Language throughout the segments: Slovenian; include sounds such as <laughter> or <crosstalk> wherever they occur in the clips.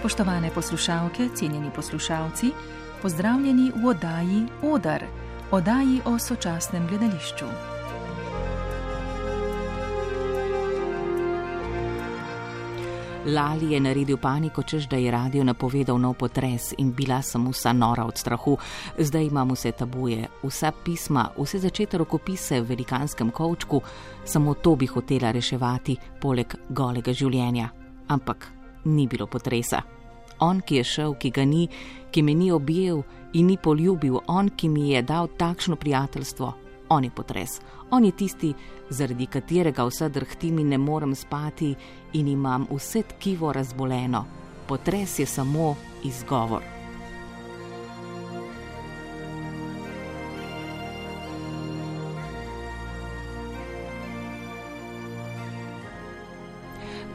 Spoštovane poslušalke, cenjeni poslušalci, pozdravljeni v oddaji Odar, oddaji o sočasnem gledališču. Lali je naredil paniko, čež da je radio napovedal nov potres in bila sem vsa nora od strahu. Zdaj imam vse tabuje, vsa pisma, vse začete rokopise v velikanskem kovčku, samo to bi hotela reševati, poleg golega življenja. Ampak ni bilo potresa. On, ki je šel, ki ga ni, ki me ni objel in ni poljubil, on, ki mi je dal takšno prijateljstvo, on je potres. On je tisti, zaradi katerega vse drhtim in ne morem spati in imam vse tkivo razboleno. Potres je samo izgovor.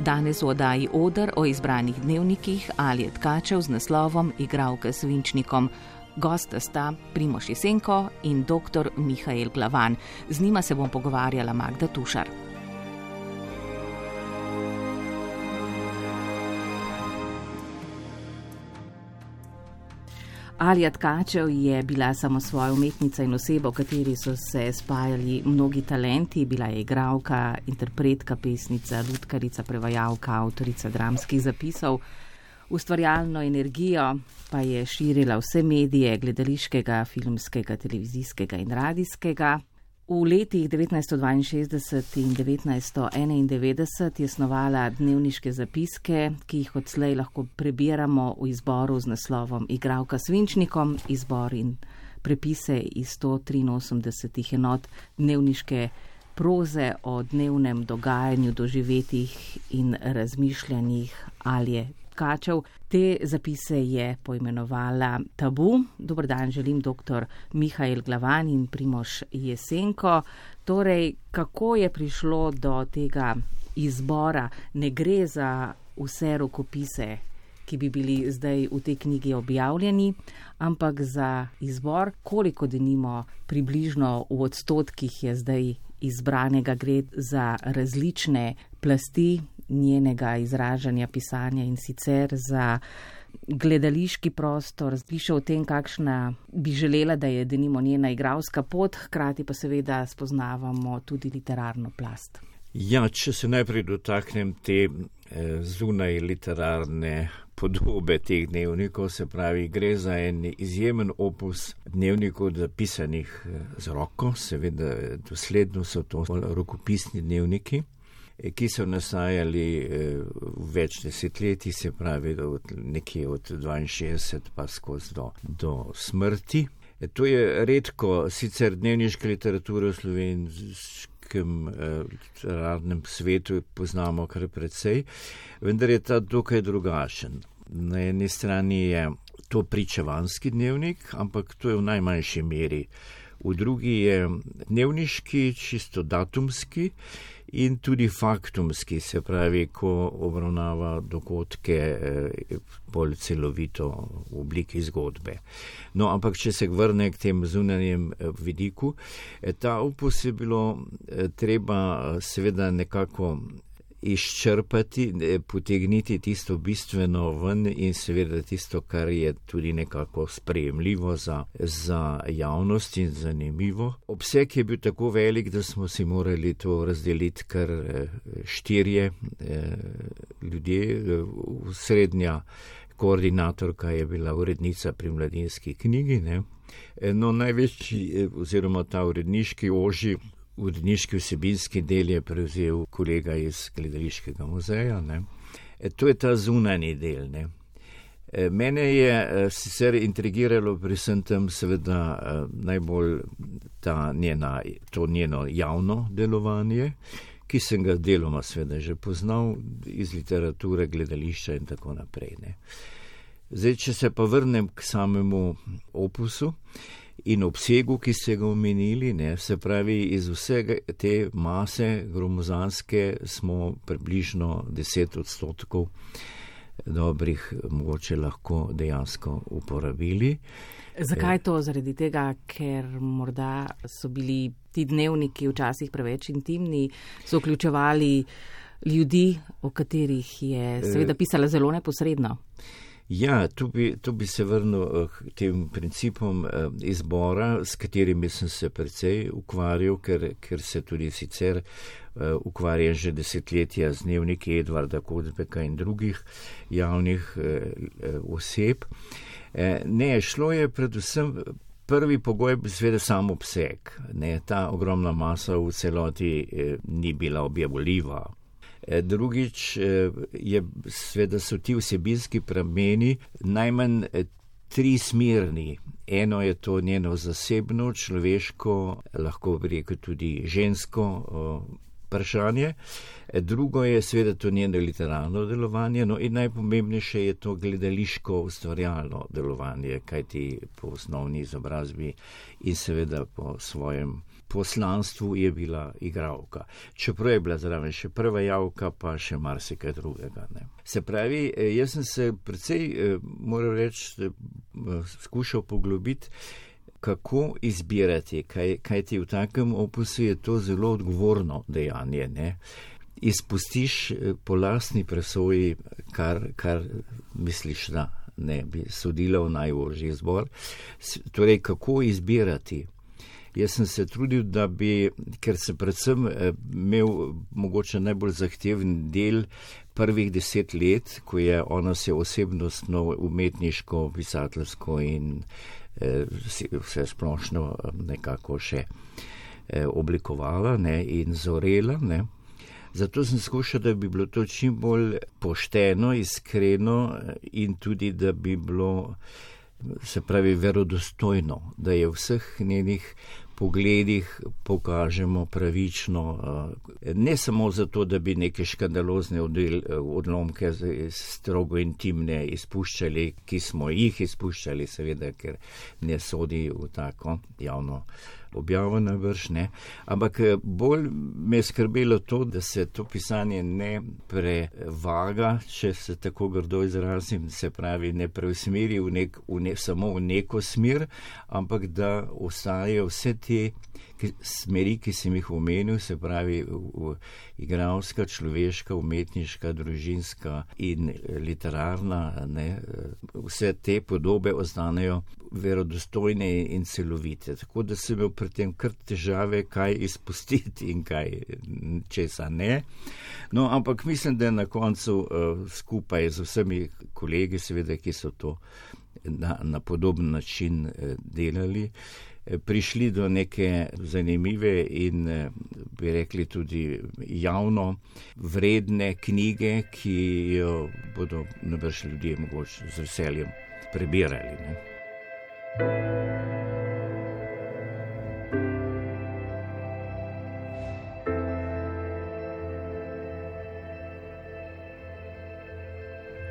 Danes v oddaji Odr o izbranih dnevnikih ali tkačev z naslovom Igravka s Vinčnikom. Gosta sta Primoš Jesenko in dr. Mihajl Glavan. Z njima se bom pogovarjala Magda Tušar. Alija Tkačev je bila samo svoja umetnica in oseba, v kateri so se spajali mnogi talenti. Bila je igralka, interpretka, pesnica, lutkarica, prevajalka, avtorica dramskih zapisov. Ustvarjalno energijo pa je širila vse medije, gledališkega, filmskega, televizijskega in radijskega. V letih 1962 in 1991 je snovala dnevniške zapiske, ki jih odslej lahko prebiramo v izboru z naslovom Igravka svinčnikom, izbor in prepise iz 183 enot dnevniške proze o dnevnem dogajanju, doživetih in razmišljanjih Alje Tkačev. Te zapise je poimenovala Tabu. Dobr dan, želim dr. Mihajl Glavan in Primoš Jesenko. Torej, kako je prišlo do tega izbora? Ne gre za vse rokopise, ki bi bili zdaj v tej knjigi objavljeni, ampak za izbor, koliko denimo približno v odstotkih je zdaj izbranega, gre za različne plasti njenega izražanja, pisanja in sicer za gledališki prostor, piše o tem, kakšna bi želela, da je denimo njena igralska pot, hkrati pa seveda spoznavamo tudi literarno plast. Ja, če se najprej dotaknem te eh, zunaj literarne podobe teh dnevnikov, se pravi, gre za en izjemen opus dnevnikov, zapisanih eh, z roko, seveda dosledno so to rokopisni dnevniki. Eh, ki so nastajali eh, več desetletji, se pravi, od nekje od 62 pa skozi do, do smrti. Eh, to je redko, sicer dnevniška literatura v slovenskem literarnem svetu poznamo kar precej, vendar je ta dokaj drugačen. Na eni strani je to pričevanski dnevnik, ampak to je v najmanjši meri. V drugi je dnevniški, čisto datumski in tudi faktumski, se pravi, ko obravnava dogodke eh, bolj celovito v obliki zgodbe. No, ampak če se vrne k tem zunanjem eh, vidiku, eh, ta opus je bilo treba seveda nekako izčrpati, potegniti tisto bistveno ven in seveda tisto, kar je tudi nekako sprejemljivo za, za javnost in zanimivo. Obseg je bil tako velik, da smo si morali to razdeliti kar eh, štirje eh, ljudje. Srednja koordinatorka je bila urednica pri mladinski knjigi. Ne? No, največji eh, oziroma ta uredniški oži uredniški vsebinski del je prevzel kolega iz gledališkega muzeja. E, to je ta zunani del. E, mene je e, sicer intrigiralo pri vsem tem seveda e, najbolj njena, to njeno javno delovanje, ki sem ga deloma seveda že poznal iz literature, gledališča in tako naprej. Ne. Zdaj, če se pa vrnem k samemu opusu, in obsegu, ki ste ga omenili, ne, se pravi, iz vsega te mase gromozanske smo približno 10 odstotkov dobrih, mogoče lahko dejansko uporabili. Zakaj to? Zaradi tega, ker morda so bili ti dnevniki včasih preveč intimni, so vključevali ljudi, o katerih je seveda pisala zelo neposredno. Ja, tu bi, tu bi se vrnil eh, k tem principom eh, izbora, s katerimi sem se precej ukvarjal, ker, ker se tudi sicer eh, ukvarjam že desetletja z dnevniki Edvarda Kodbeka in drugih javnih oseb. Ne, šlo je predvsem. Prvi pogoj je seveda sam obseg. Ta ogromna masa v celoti eh, ni bila objavljiva. Eh, drugič eh, je, sveda so ti vsebinski prameni najmanj eh, tri smerni. Eno je to njeno zasebno, človeško, lahko bi rekel tudi žensko vprašanje, drugo je seveda to njeno literarno delovanje, no in najpomembnejše je to gledališko ustvarjalno delovanje, kajti po osnovni izobrazbi in seveda po svojem poslanstvu je bila igravka. Čeprav je bila zraven še prva javka, pa še marsikaj drugega. Ne. Se pravi, eh, jaz sem se precej, eh, moram reči, eh, skušal poglobiti, kako izbirati, kaj, kaj ti v takem opusu je to zelo odgovorno dejanje. Ne. Izpustiš po lastni presoji, kar, kar misliš, da ne bi sodila v najožji zbor. Torej, kako izbirati? Jaz sem se trudil, da bi, ker sem predvsem eh, imel mogoče najbolj zahteven del prvih deset let, ko je ona se osebnostno, umetniško, pisateljsko in eh, vse splošno eh, nekako še oblikovala ne, in zorela. Ne. Zato sem skušal, da bi bilo to čim bolj pošteno, iskreno in tudi, da bi bilo, se pravi, verodostojno, da je vseh njenih pogledih pokažemo pravično, eh, ne samo zato, da bi neke škandalozne odlomke strogo intimne izpuščali, ki smo jih izpuščali, seveda, ker ne sodi v tako javno objavo na vrš, ne. Ampak eh, bolj me je skrbelo to, da se to pisanje ne prevaga, če se tako grdo izrazim, se pravi, ne preusmeri v nek, v ne, samo v neko smer, ampak da ostajajo vse te ki, smeri, ki sem jih omenil, se pravi v, v igralska, človeška, umetniška, družinska in literarna, ne, vse te podobe ostanejo verodostojne in celovite. Tako da sem imel pri tem kar težave, kaj izpustiti in kaj česa ne. No, ampak mislim, da je na koncu uh, skupaj z vsemi kolegi, seveda, ki so to na, na podoben način delali, prišli do neke zanimive in bi rekli tudi javno vredne knjige, ki jo bodo najbrž ljudje mogoče z veseljem prebirali. Ne.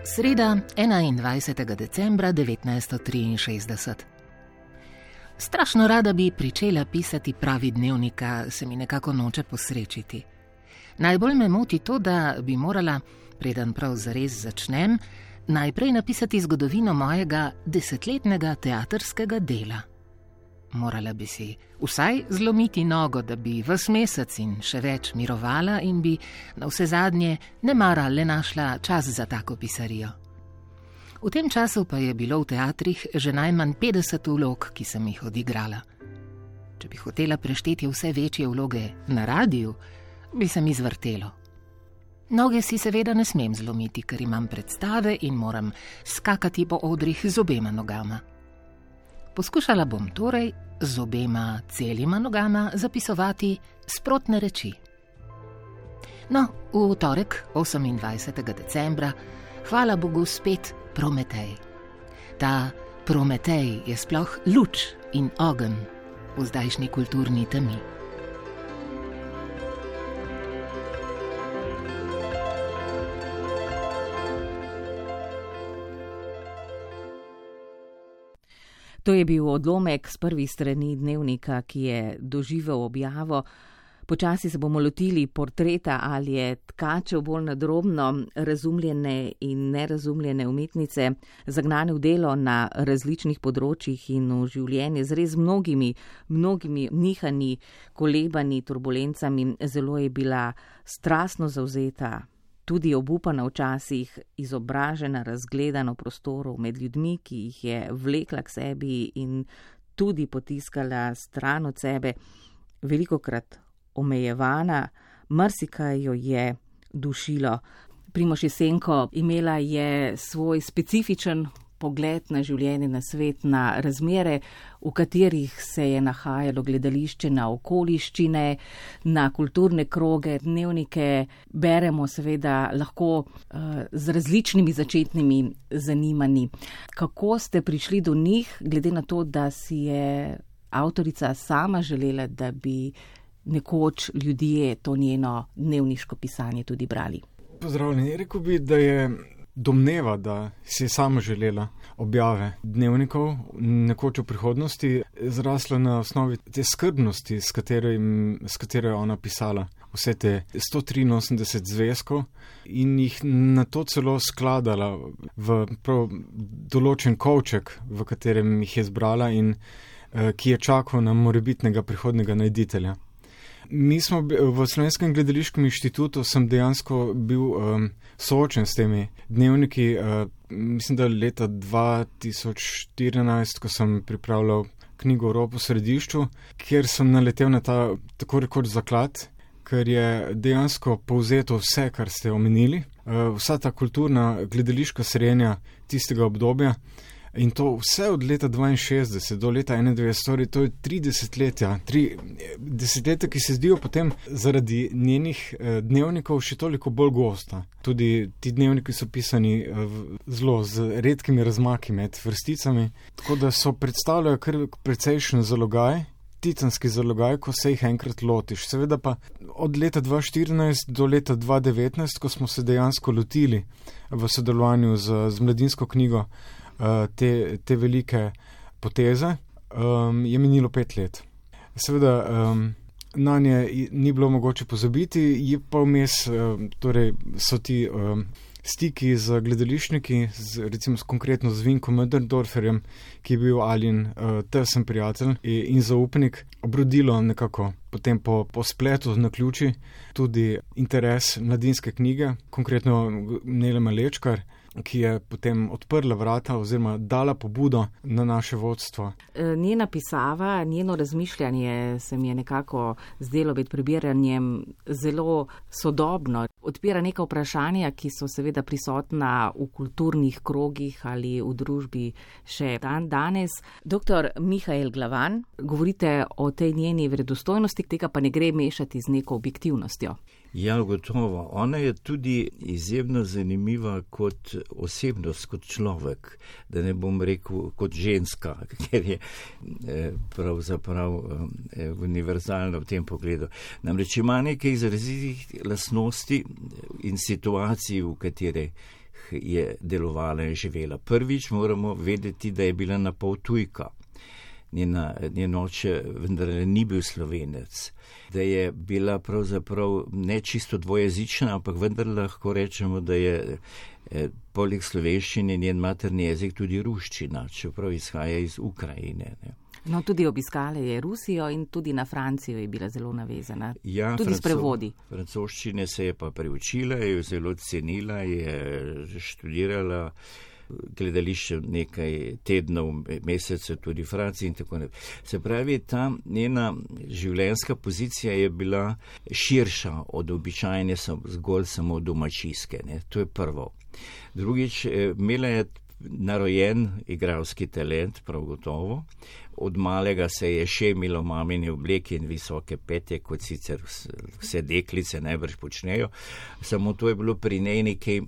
Sreda 21. decembra 1963. Strašno rada bi pričela pisati pravi dnevnika, se mi nekako noče posrečiti. Najbolj me moti to, da bi morala, preden prav zares začnem, najprej napisati zgodovino mojega desetletnega teatrskega dela. Morala bi si vsaj zlomiti nogo, da bi vse mesec in še več mirovala in bi na vse zadnje ne mara le našla čas za tako pisarijo. V tem času pa je bilo v teatrih že najmanj 50 vlog, ki sem jih odigrala. Če bi hotela prešteti vse večje vloge na radiju, bi se mi zvrtelo. Noge si seveda ne smem zlomiti, ker imam predstave in moram skakati po odrih z obema nogama. Poskušala bom torej z obema celima nogama zapisovati sprotne reči. No, v torek, 28. decembra, hvala Bogu spet Prometej. Ta Prometej je sploh luč in ogen v zdajšnji kulturni temi. To je bil odlomek z prvih strani dnevnika, ki je doživel objavo. Počasi se bomo lotili portreta ali je tkačev bolj nadrobno razumljene in nerazumljene umetnice, zagnane v delo na različnih področjih in v življenje z res mnogimi, mnogimi nihanji, kolebani, turbulencami. Zelo je bila strastno zauzeta, tudi obupana včasih, izobražena, razgledana v prostoru med ljudmi, ki jih je vlekla k sebi in tudi potiskala stran od sebe, veliko krat omejevana, marsikaj jo je dušilo. Primoš Jesenko imela je svoj specifičen pogled na življenje, na svet, na razmere, v katerih se je nahajalo gledališče, na okoliščine, na kulturne kroge, dnevnike. Beremo seveda lahko uh, z različnimi začetnimi zanimanji. Kako ste prišli do njih, glede na to, da si je avtorica sama želela, da bi nekoč ljudje to njeno dnevniško pisanje tudi brali? Pozdravljeni, rekel bi, da je domneva, da si je sama želela objave dnevnikov nekoč v prihodnosti, zrasla na osnovi te skrbnosti, s katero, jim, s katero je ona pisala vse te 183 zvezkov in jih na to celo skladala v določen kovček, v katerem jih je zbrala in eh, ki je čakal na morebitnega prihodnega najditelja. Mi smo v Slovenskem gledališkem inštitutu, sem dejansko bil um, soočen s temi dnevniki. Uh, mislim, da leta 2014, ko sem pripravljal knjigo Evropo v središču, kjer sem naletel na ta tako rekoč zaklad, ker je dejansko povzeto vse, kar ste omenili, uh, vsa ta kulturna gledališka srenja tistega obdobja. In to vse od leta 62 do leta 91, torej to je tri desetletja, tri desetletja, ki se zdijo potem zaradi njenih eh, dnevnikov še toliko bolj gosta. Tudi ti dnevniki so pisani eh, zelo z redkimi razmaki med vrsticami, tako da so predstavljajo kar precejšen zalogaj. Titanski zalogaj, ko se jih enkrat lotiš. Seveda pa od leta 2014 do leta 2019, ko smo se dejansko lotili v sodelovanju z, z mladinsko knjigo, Eh, te, te velike poteze, um, je minilo pet let. Seveda, um, na nje ni bilo mogoče pozabiti, je pa vmes, um, torej so ti um, stiki z gledališčniki, z, recimo s konkretno z Vinkom Möderdorferjem, ki je bil Alin uh, tesen prijatelj in, in zaupnik, obrodilo nekako. Potem po, po spletu na ključi tudi interes mladinske knjige, konkretno Nele Malečkar, ki je potem odprla vrata oziroma dala pobudo na naše vodstvo. E, njena pisava, njeno razmišljanje se mi je nekako zdelo med prebiranjem zelo sodobno. Odpira neka vprašanja, ki so seveda prisotna v kulturnih krogih ali v družbi še dan danes. Doktor Mihajl Glavan, govorite o tej njeni vredostojnosti, tega pa ne gre mešati z neko objektivnostjo. Ja, gotovo. Ona je tudi izjemno zanimiva kot osebnost, kot človek, da ne bom rekel kot ženska, <laughs> ker je eh, pravzaprav eh, univerzalna v tem pogledu. Namreč ima nekaj izrazitih lasnosti in situacij, v katerih je delovala in živela. Prvič moramo vedeti, da je bila na pol tujka njena, njen oče vendar ni bil slovenec, da je bila pravzaprav ne čisto dvojezična, ampak vendar lahko rečemo, da je eh, poleg slovenščine njen materni jezik tudi ruščina, čeprav izhaja iz Ukrajine. Ne. No, tudi obiskala je Rusijo in tudi na Francijo je bila zelo navezana. Ja, tudi franco, s prevodi. Francoščine se je pa preučila, je jo zelo cenila, je študirala gledališče nekaj tednov, mesecev, tudi v Franciji in tako naprej. Se pravi, ta njena življenjska pozicija je bila širša od običajne, zgolj samo domačijske. Ne? To je prvo. Drugič, eh, imela je narojen igralski talent, prav gotovo. Od malega se je še imelo mamine obleke in visoke petje, kot sicer vse deklice najbrž počnejo. Samo to je bilo pri njej nekaj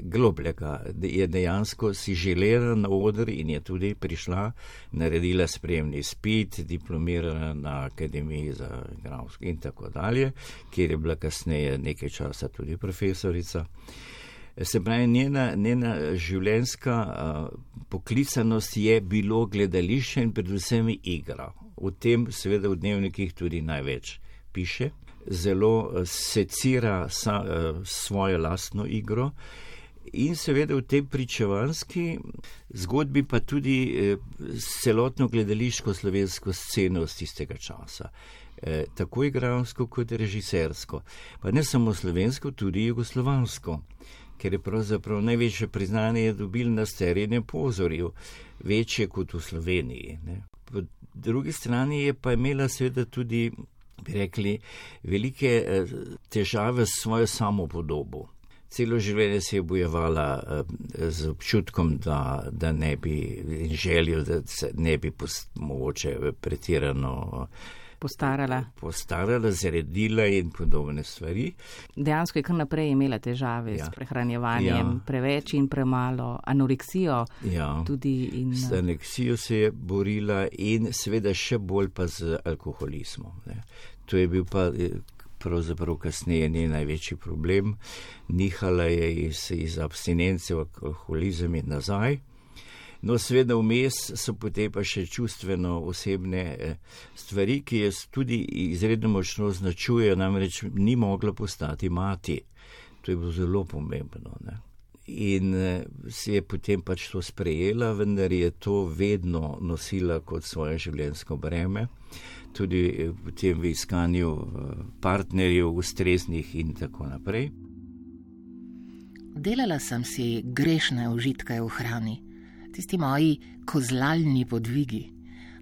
globljega. Je dejansko si želela na odr in je tudi prišla, naredila spremni spit, diplomirala na Akademiji za igralstvo in tako dalje, kjer je bila kasneje nekaj časa tudi profesorica. Se pravi, njena, njena življenjska uh, poklicanost je bilo gledališče in predvsem igra. V tem seveda v dnevnikih tudi največ piše. Zelo secira sa, uh, svojo lastno igro in seveda v tej pričevanski zgodbi pa tudi uh, celotno gledališko slovensko sceno z tistega časa. eh, tako igralsko kot režisersko. Pa ne samo slovensko, tudi jugoslovansko, ker je pravzaprav največje priznanje dobil na sterijne pozorju, večje kot v Sloveniji. Ne. Po drugi strani je pa imela seveda tudi, bi rekli, velike eh, težave s svojo samopodobo celo življenje se je bojevala uh, z občutkom, da, da ne bi in željo, da se ne bi post, mogoče pretirano. Postarala. Postarala, zredila in podobne stvari. Dejansko je kar naprej imela težave ja. s prehranjevanjem, ja. preveč in premalo, anoreksijo. Ja. In... Z anoreksijo se je borila in seveda še bolj pa z alkoholizmom. Ne. To je bil pa pravzaprav kasneje njen največji problem. Nihala je iz, iz abstinence v alkoholizem in nazaj. No, seveda vmes so potem pa še čustveno osebne eh, stvari, ki je tudi izredno močno označujejo, namreč ni mogla postati mati. To je bilo zelo pomembno. Ne? In eh, si je potem pač to sprejela, vendar je to vedno nosila kot svoje življenjsko breme tudi potem v iskanju eh, partnerjev, ustreznih in tako naprej. Delala sem si grešne užitke v hrani, tisti moji kozlalni podvigi.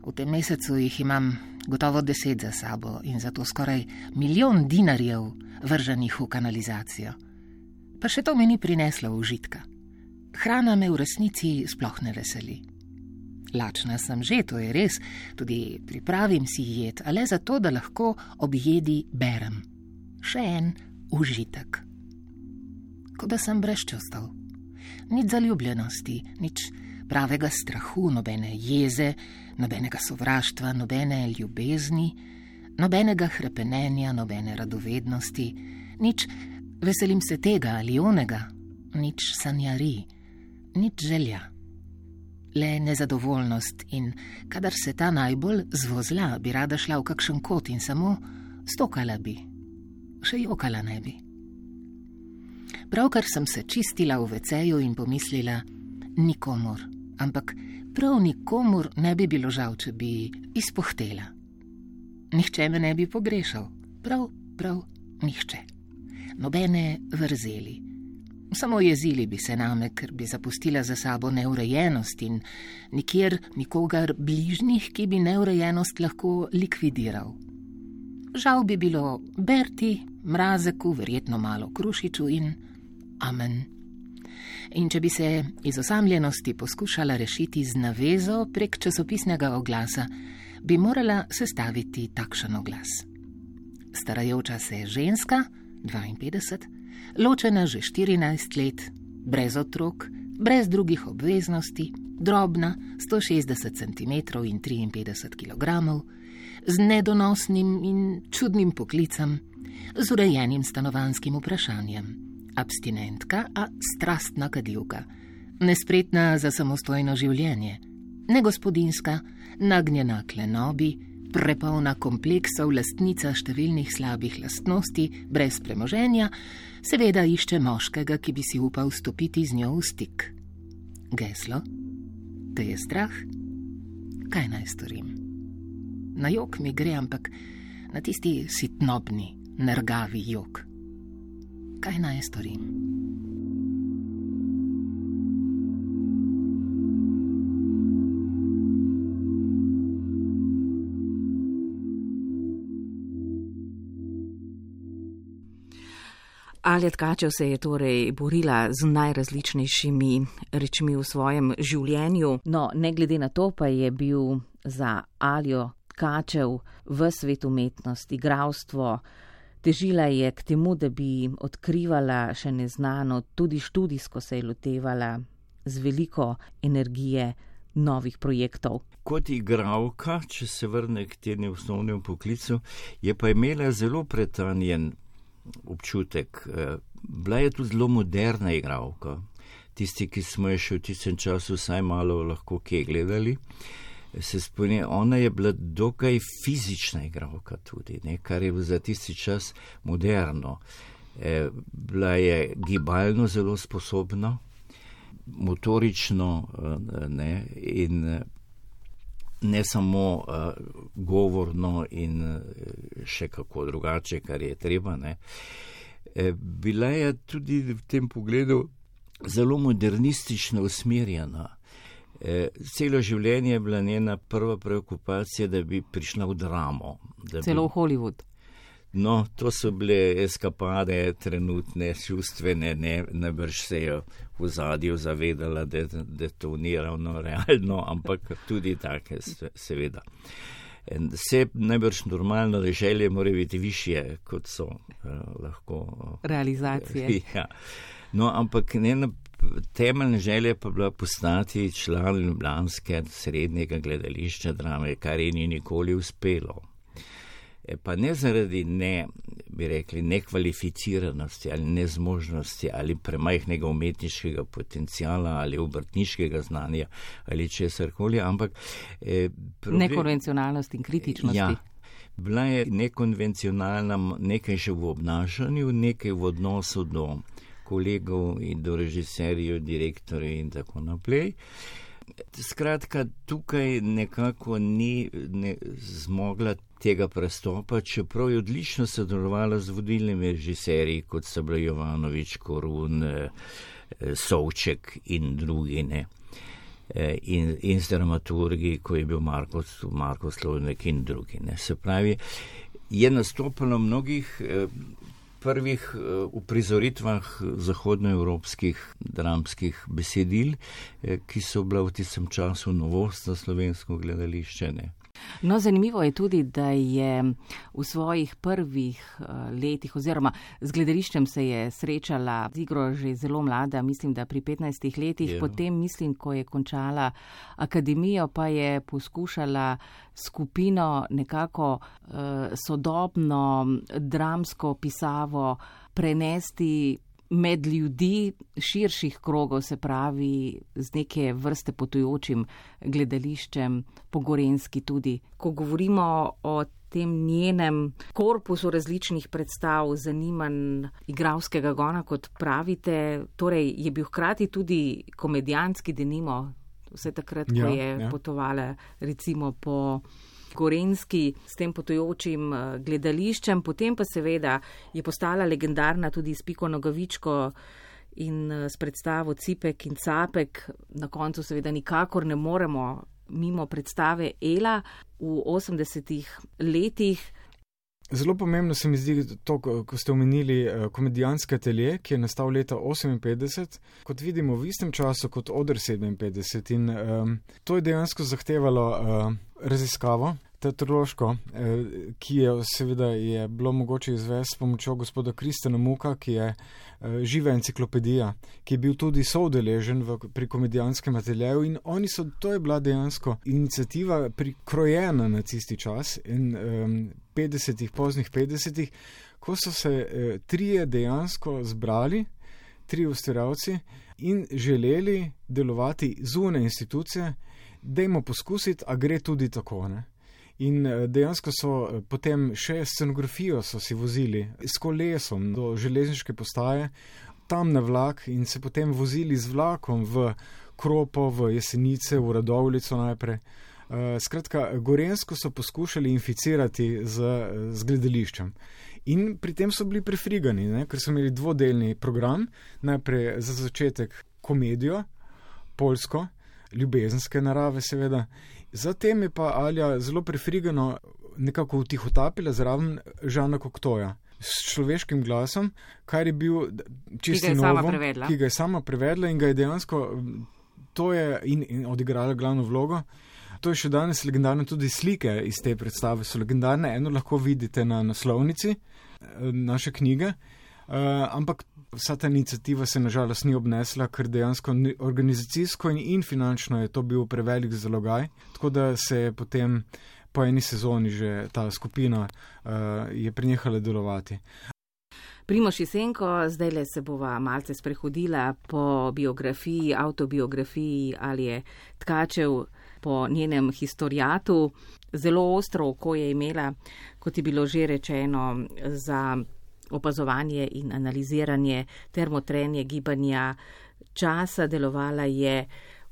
V tem mesecu jih imam gotovo deset za sabo in zato skoraj milijon dinarjev vrženih v kanalizacijo. Pa še to mi ni prineslo užitka. Hrana me v resnici sploh ne veseli. Lačna sem že, to je res, tudi pripravim si jed, ale zato, da lahko ob jedi berem. Še en užitek. Kot da sem brez čustev. Nič zaljubljenosti, nič pravega strahu, nobene jeze, nobenega sovraštva, nobene ljubezni, nobenega hrepenenja, nobene radovednosti, nič veselim se tega ali onega, nič sanjari, nič želja. Le nezadovoljnost in kadar se ta najbolj zvozla, bi rada šla v kakšen kot in samo stokala bi, še jokala ne bi. Pravkar sem se čistila v veceju in pomislila, nikomor, ampak prav nikomor ne bi bilo žal, če bi izpohtela. Nihče me ne bi pogrešal, prav, prav, nihče. Nobene vrzeli. Samo jezili bi se name, ker bi zapustila za sabo neurejenost in nikjer nikogar bližnjih, ki bi neurejenost lahko likvidiral. Žal bi bilo Berti, mrazeku, verjetno malo krušiču in amen. In če bi se iz osamljenosti poskušala rešiti z navezo prek časopisnega oglasa, bi morala sestaviti takšen oglas. Starajoča se ženska, 52, ločena že 14 let, brez otrok, brez drugih obveznosti, drobna 160 cm in 53 kg, z nedonosnim in čudnim poklicem, z urejenim stanovanskim vprašanjem, abstinentka, a strastna kadilka, nespretna za samostojno življenje, negospodinska, nagnjena klenobi, prepolna kompleksov, lastnica številnih slabih lastnosti, brez premoženja, seveda išče moškega, ki bi si upal stopiti z njo v stik. Geslo? Te je strah? Kaj naj storim? Na jog mi gre, ampak na tisti sitnobni, nergavi jog. Kaj naj storim? Alja Tkačev se je torej borila z najrazličnejšimi rečmi v svojem življenju, no ne glede na to pa je bil za Aljo Tkačev v svet umetnosti, igravstvo, težila je k temu, da bi odkrivala še neznano, tudi študijsko se je lotevala z veliko energije novih projektov. Kot igravka, če se vrne k temu osnovnemu poklicu, je pa imela zelo pretanjen občutek. Eh, bila je tudi zelo moderna igralka. Tisti, ki smo jo še v tistem času vsaj malo lahko kje gledali, se spomnim, ona je bila dokaj fizična igralka tudi, ne, kar je bilo za tisti čas moderno. E, bila je gibalno zelo sposobna, motorično ne, in ne samo uh, govorno in še kako drugače, kar je treba. Ne. E, bila je tudi v tem pogledu zelo modernistično usmerjena. E, celo življenje je bila njena prva preokupacija, da bi prišla v dramo. Celo v Hollywood. No, to so bile eskapade, trenutne, čustvene, ne, ne brž se je v zadju zavedala, da, da to ni ravno realno, ampak tudi take, seveda. Vse najbrž normalno, da želje morajo biti više, kot so uh, lahko. Realizacije. <laughs> Ja. No, ampak njena temeljna želja pa bila postati član Ljubljanske srednjega gledališča drame, kar ji ni nikoli uspelo. E, pa ne zaradi ne, bi rekli, nekvalificiranosti ali nezmožnosti ali premajhnega umetniškega potencijala ali obrtniškega znanja ali česar koli, ampak. Eh, problem... Nekonvencionalnost in kritičnost. Ja. Bila je nekonvencionalna, nekaj že v obnašanju, nekaj v odnosu do kolegov in do režiserjev, direktorjev in tako naprej. Skratka, tukaj nekako ni ne, zmogla tega prestopa, čeprav je odlično sodelovala z vodilnimi režiserji, kot so bili Jovanovič, Korun, eh, Sovček in drugi, ne. Eh, in, in z dramaturgi, ko je bil Marko, Marko Slovnik in drugi. Ne. Se pravi, je nastopilo mnogih eh, prvih uprizoritvah zahodnoevropskih dramskih besedil, ki so bila v tistem času novost za slovensko gledališče. Ne. No, zanimivo je tudi, da je v svojih prvih uh, letih oziroma z gledališčem se je srečala z igro že zelo mlada, mislim, da pri 15 letih, yeah. Ja. potem mislim, ko je končala akademijo, pa je poskušala skupino nekako uh, sodobno dramsko pisavo prenesti med ljudi širših krogov, se pravi z neke vrste potujočim gledališčem, pogorenski tudi. Ko govorimo o tem njenem korpusu različnih predstav, zanimanj igravskega gona, kot pravite, torej je bil hkrati tudi komedijanski denimo, vse takrat, ko ja, je ja. potovala recimo po Gorenski s tem potujočim eh, gledališčem, potem pa seveda je postala legendarna tudi s Piko Nogavičko in eh, s predstavo Cipek in Capek. Na koncu seveda nikakor ne moremo mimo predstave Ela v 80-ih letih. Zelo pomembno se mi zdi to, ko ste omenili eh, komedijanske telje, ki je nastal leta 1958, kot vidimo v istem času kot Odr 57. In um, to je dejansko zahtevalo uh, raziskavo, teatrološko, eh, ki je seveda je bilo mogoče izvesti s pomočjo gospoda Kristjana Muka, ki je eh, živa enciklopedija, ki je bil tudi soudeležen pri komedijanskem ateljeju in oni so, to je bila dejansko inicijativa prikrojena na tisti čas in um, 50-ih, poznih 50-ih, ko so se uh, trije dejansko zbrali, tri ustvarjalci in želeli delovati zunaj institucije, dajmo poskusiti, a gre tudi tako. Ne? In eh, dejansko so eh, potem še scenografijo si vozili s kolesom do železniške postaje, tam na vlak in se potem vozili z vlakom v Kropo, v Jesenice, v Radovlico najprej. Uh, skratka, Gorensko so poskušali inficirati z, z gledališčem. In pri tem so bili prefrigani, ne? ker so imeli dvodelni program, najprej za začetek komedijo, polsko, ljubezenske narave, seveda, Zatem je pa Alja zelo prefrigano nekako utihotapila zraven Žana Koktoja s človeškim glasom, kar je bil čisto novo, ki ga je sama prevedla in ga je dejansko to je in, in odigrala glavno vlogo. To je še danes legendarno, tudi slike iz te predstave so legendarne. Eno lahko vidite na naslovnici eh, naše knjige, uh, ampak Vsa ta inicijativa se nažalost ni obnesla, ker dejansko organizacijsko in, in finančno je to bil prevelik zalogaj, tako da se je potem po eni sezoni že ta skupina uh, prenehala delovati. Primoš Jesenko, zdaj le se bova malce sprehodila po biografiji, autobiografiji ali je tkačev po njenem historijatu. Zelo ostro oko je imela, kot je bilo že rečeno, za opazovanje in analiziranje termotrenje gibanja časa, delovala je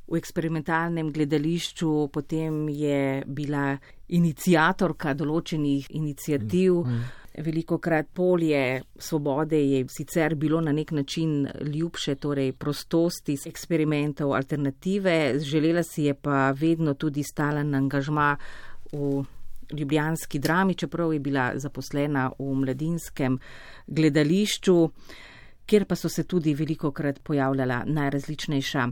v eksperimentalnem gledališču, potem je bila inicijatorka določenih inicijativ. Mm. Veliko krat polje svobode je sicer bilo na nek način ljubše, torej prostosti eksperimentov, alternative, želela si je pa vedno tudi stalen angažma v ljubljanski drami, čeprav je bila zaposlena v mladinskem gledališču, kjer pa so se tudi veliko krat pojavljala najrazličnejša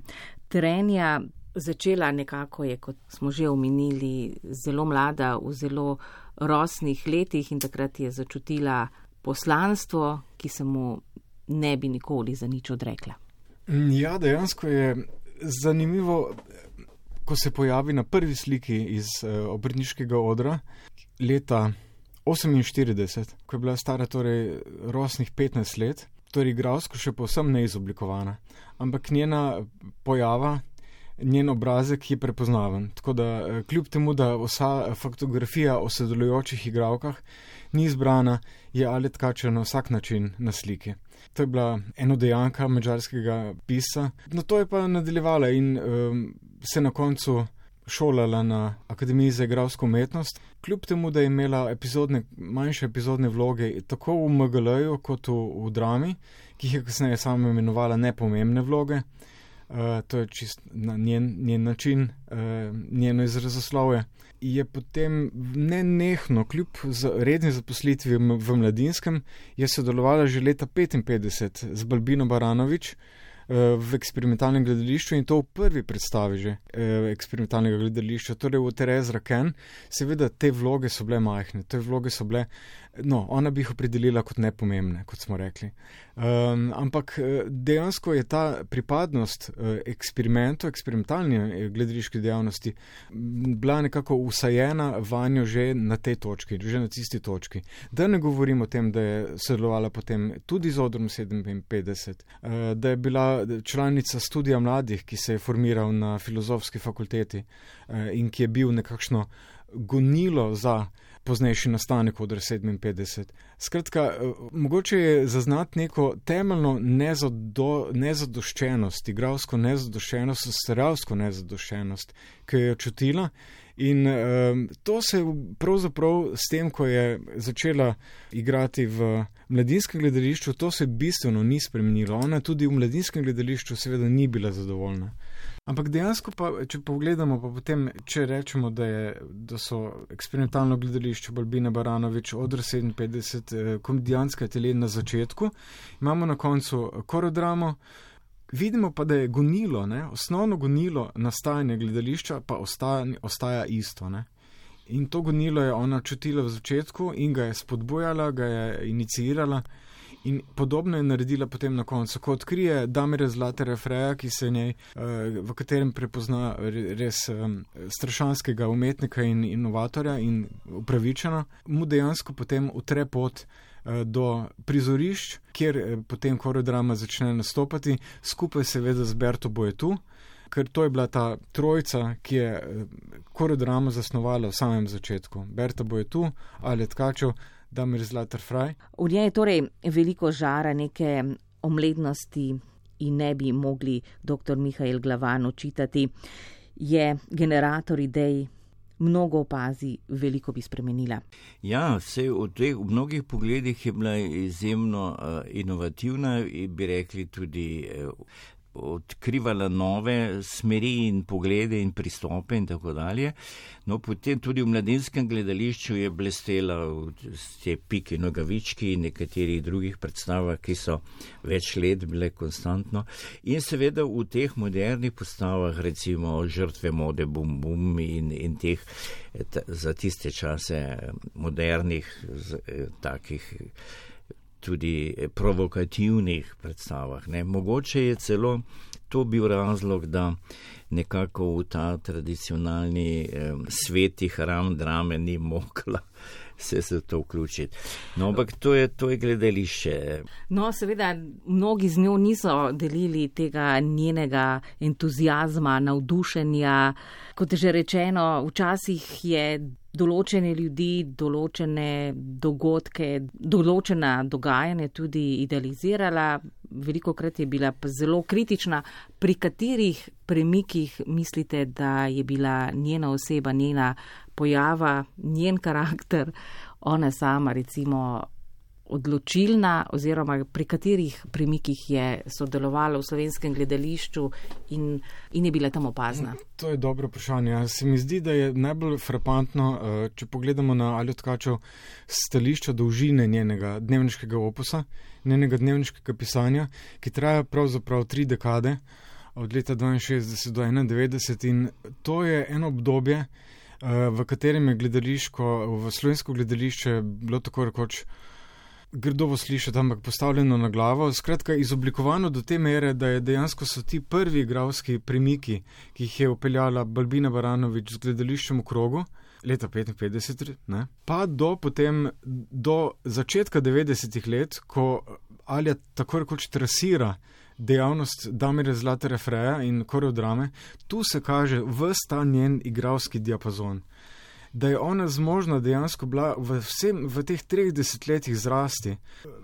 trenja. Začela nekako je, kot smo že omenili, zelo mlada, v zelo rosnih letih in takrat je začutila poslanstvo, ki se mu ne bi nikoli za nič odrekla. Ja, dejansko je zanimivo, ko se pojavi na prvi sliki iz uh, obrtniškega odra leta 48, ko je bila stara torej rosnih 15 let, torej igralsko še povsem neizoblikovana, ampak njena pojava njen obrazek je prepoznaven. Tako da, eh, kljub temu, da vsa fotografija o sodelujočih igralkah ni izbrana, je Alet Kačer na vsak način na sliki. To je bila enodejanka mačarskega pisa. Na to je pa nadaljevala in um, se na koncu šolala na Akademiji za igralsko umetnost. Kljub temu, da je imela epizodne, manjše epizodne vloge tako v MGL-ju kot v, v drami, ki jih je kasneje sama imenovala nepomembne vloge, uh, to je čist na njen, njen način, uh, njeno izrazoslovje. Je potem ne nehno, kljub za redni zaposlitvi v mladinskem, je sodelovala že leta 55 z Balbino Baranovič, v eksperimentalnem gledališču in to v prvi predstavi že eh, eksperimentalnega gledališča, torej v Terez Raken. Seveda te vloge so bile majhne, te vloge so bile, no, ona bi jih opredelila kot nepomembne, kot smo rekli. Um, ampak eh, dejansko je ta pripadnost eksperimentu, eksperimentalni gledališki dejavnosti bila nekako usajena vanjo že na tej točki, že na tisti točki. Da ne govorim o tem, da je sodelovala potem tudi z odrom 57, uh, da je bila članica študija mladih, ki se je formiral na filozofski fakulteti eh, in ki je bil nekakšno gonilo za poznejši nastanek od 57. Skratka, eh, mogoče je zaznati neko temeljno nezado, nezadoščenost, igralsko nezadoščenost, ustvarjalsko nezadoščenost, ki jo je čutila. In um, to se pravzaprav s tem, ko je začela igrati v mladinskem gledališču, to se bistveno ni spremenilo. Ona tudi v mladinskem gledališču seveda ni bila zadovoljna. Ampak dejansko pa, če pogledamo, pa potem, če rečemo, da, je, da so eksperimentalno gledališče Balbina Baranovič od 57 eh, komedijanska telena na začetku, imamo na koncu korodramo. Vidimo pa, da je gonilo, ne, osnovno gonilo nastajanja gledališča pa ostaja, ostaja isto. Ne. In to gonilo je ona čutila v začetku in ga je spodbujala, ga je inicirala. In podobno je naredila potem na koncu, ko odkrije Damire Zlate Refreja, ki se njej, eh, v katerem prepozna res strašanskega umetnika in inovatorja in upravičena, mu dejansko potem utre pot Eh, do prizorišč, kjer eh, potem korodrama začne nastopati, skupaj seveda z Berto Boetu, ker to je bila ta trojica, ki je eh, korodrama zasnovala v samem začetku. Berta Boetu, Alet Kačo, Damir Zlatar Fraj. V njej je torej veliko žara neke omlednosti in ne bi mogli dr. Mihajl Glavan očitati. Je generator idej, mnogo opazi, veliko bi spremenila. Ja, vse v teh v mnogih pogledih je bila izjemno uh, inovativna in bi rekli tudi uh, odkrivala nove smeri in poglede in pristope in tako dalje. No, potem tudi v mladinskem gledališču je blestela s te piki nogavički in nekaterih drugih predstavah, ki so več let bile konstantno. In seveda v teh modernih postavah, recimo žrtve mode bum bum in, in teh za tiste čase modernih takih tudi provokativnih predstavah. Ne. Mogoče je celo to bil razlog, da nekako v ta tradicionalni eh, sveti hram drame ni mogla se v to vključiti. No, ampak to je, to je gledališče. No, seveda, mnogi z njo niso delili tega njenega entuzijazma, navdušenja. Kot že rečeno, včasih je določene ljudi, določene dogodke, določena dogajanja tudi idealizirala. veliko krat je bila zelo kritična. Pri katerih premikih mislite, da je bila njena oseba, njena pojava, njen karakter, ona sama recimo odločilna oziroma pri katerih premikih je sodelovala v slovenskem gledališču in, in je bila tam opazna? To je dobro vprašanje. Se mi zdi, da je najbolj frapantno, eh, če pogledamo na ali odkačev stališča dolžine njenega dnevniškega oposa, njenega dnevniškega pisanja, ki traja pravzaprav tri dekade, od leta 62 do 91 in to je eno obdobje, v katerem je gledališko, v slovensko gledališče bilo tako rekoč grdovo slišati, ampak postavljeno na glavo. Skratka, izoblikovano do te mere, da je dejansko so ti prvi igravski premiki, ki jih je upeljala Balbina Baranovič z gledališčem v krogu. Leta 55, ne? pa do potem, do začetka 90-ih let, ko Alja tako rekoč trasira dejavnost Damire Zlate Refreja in koreodrame, tu se kaže vsta njen igralski diapazon da je ona zmožna dejansko bila v, vsem, v teh treh desetletjih zrasti,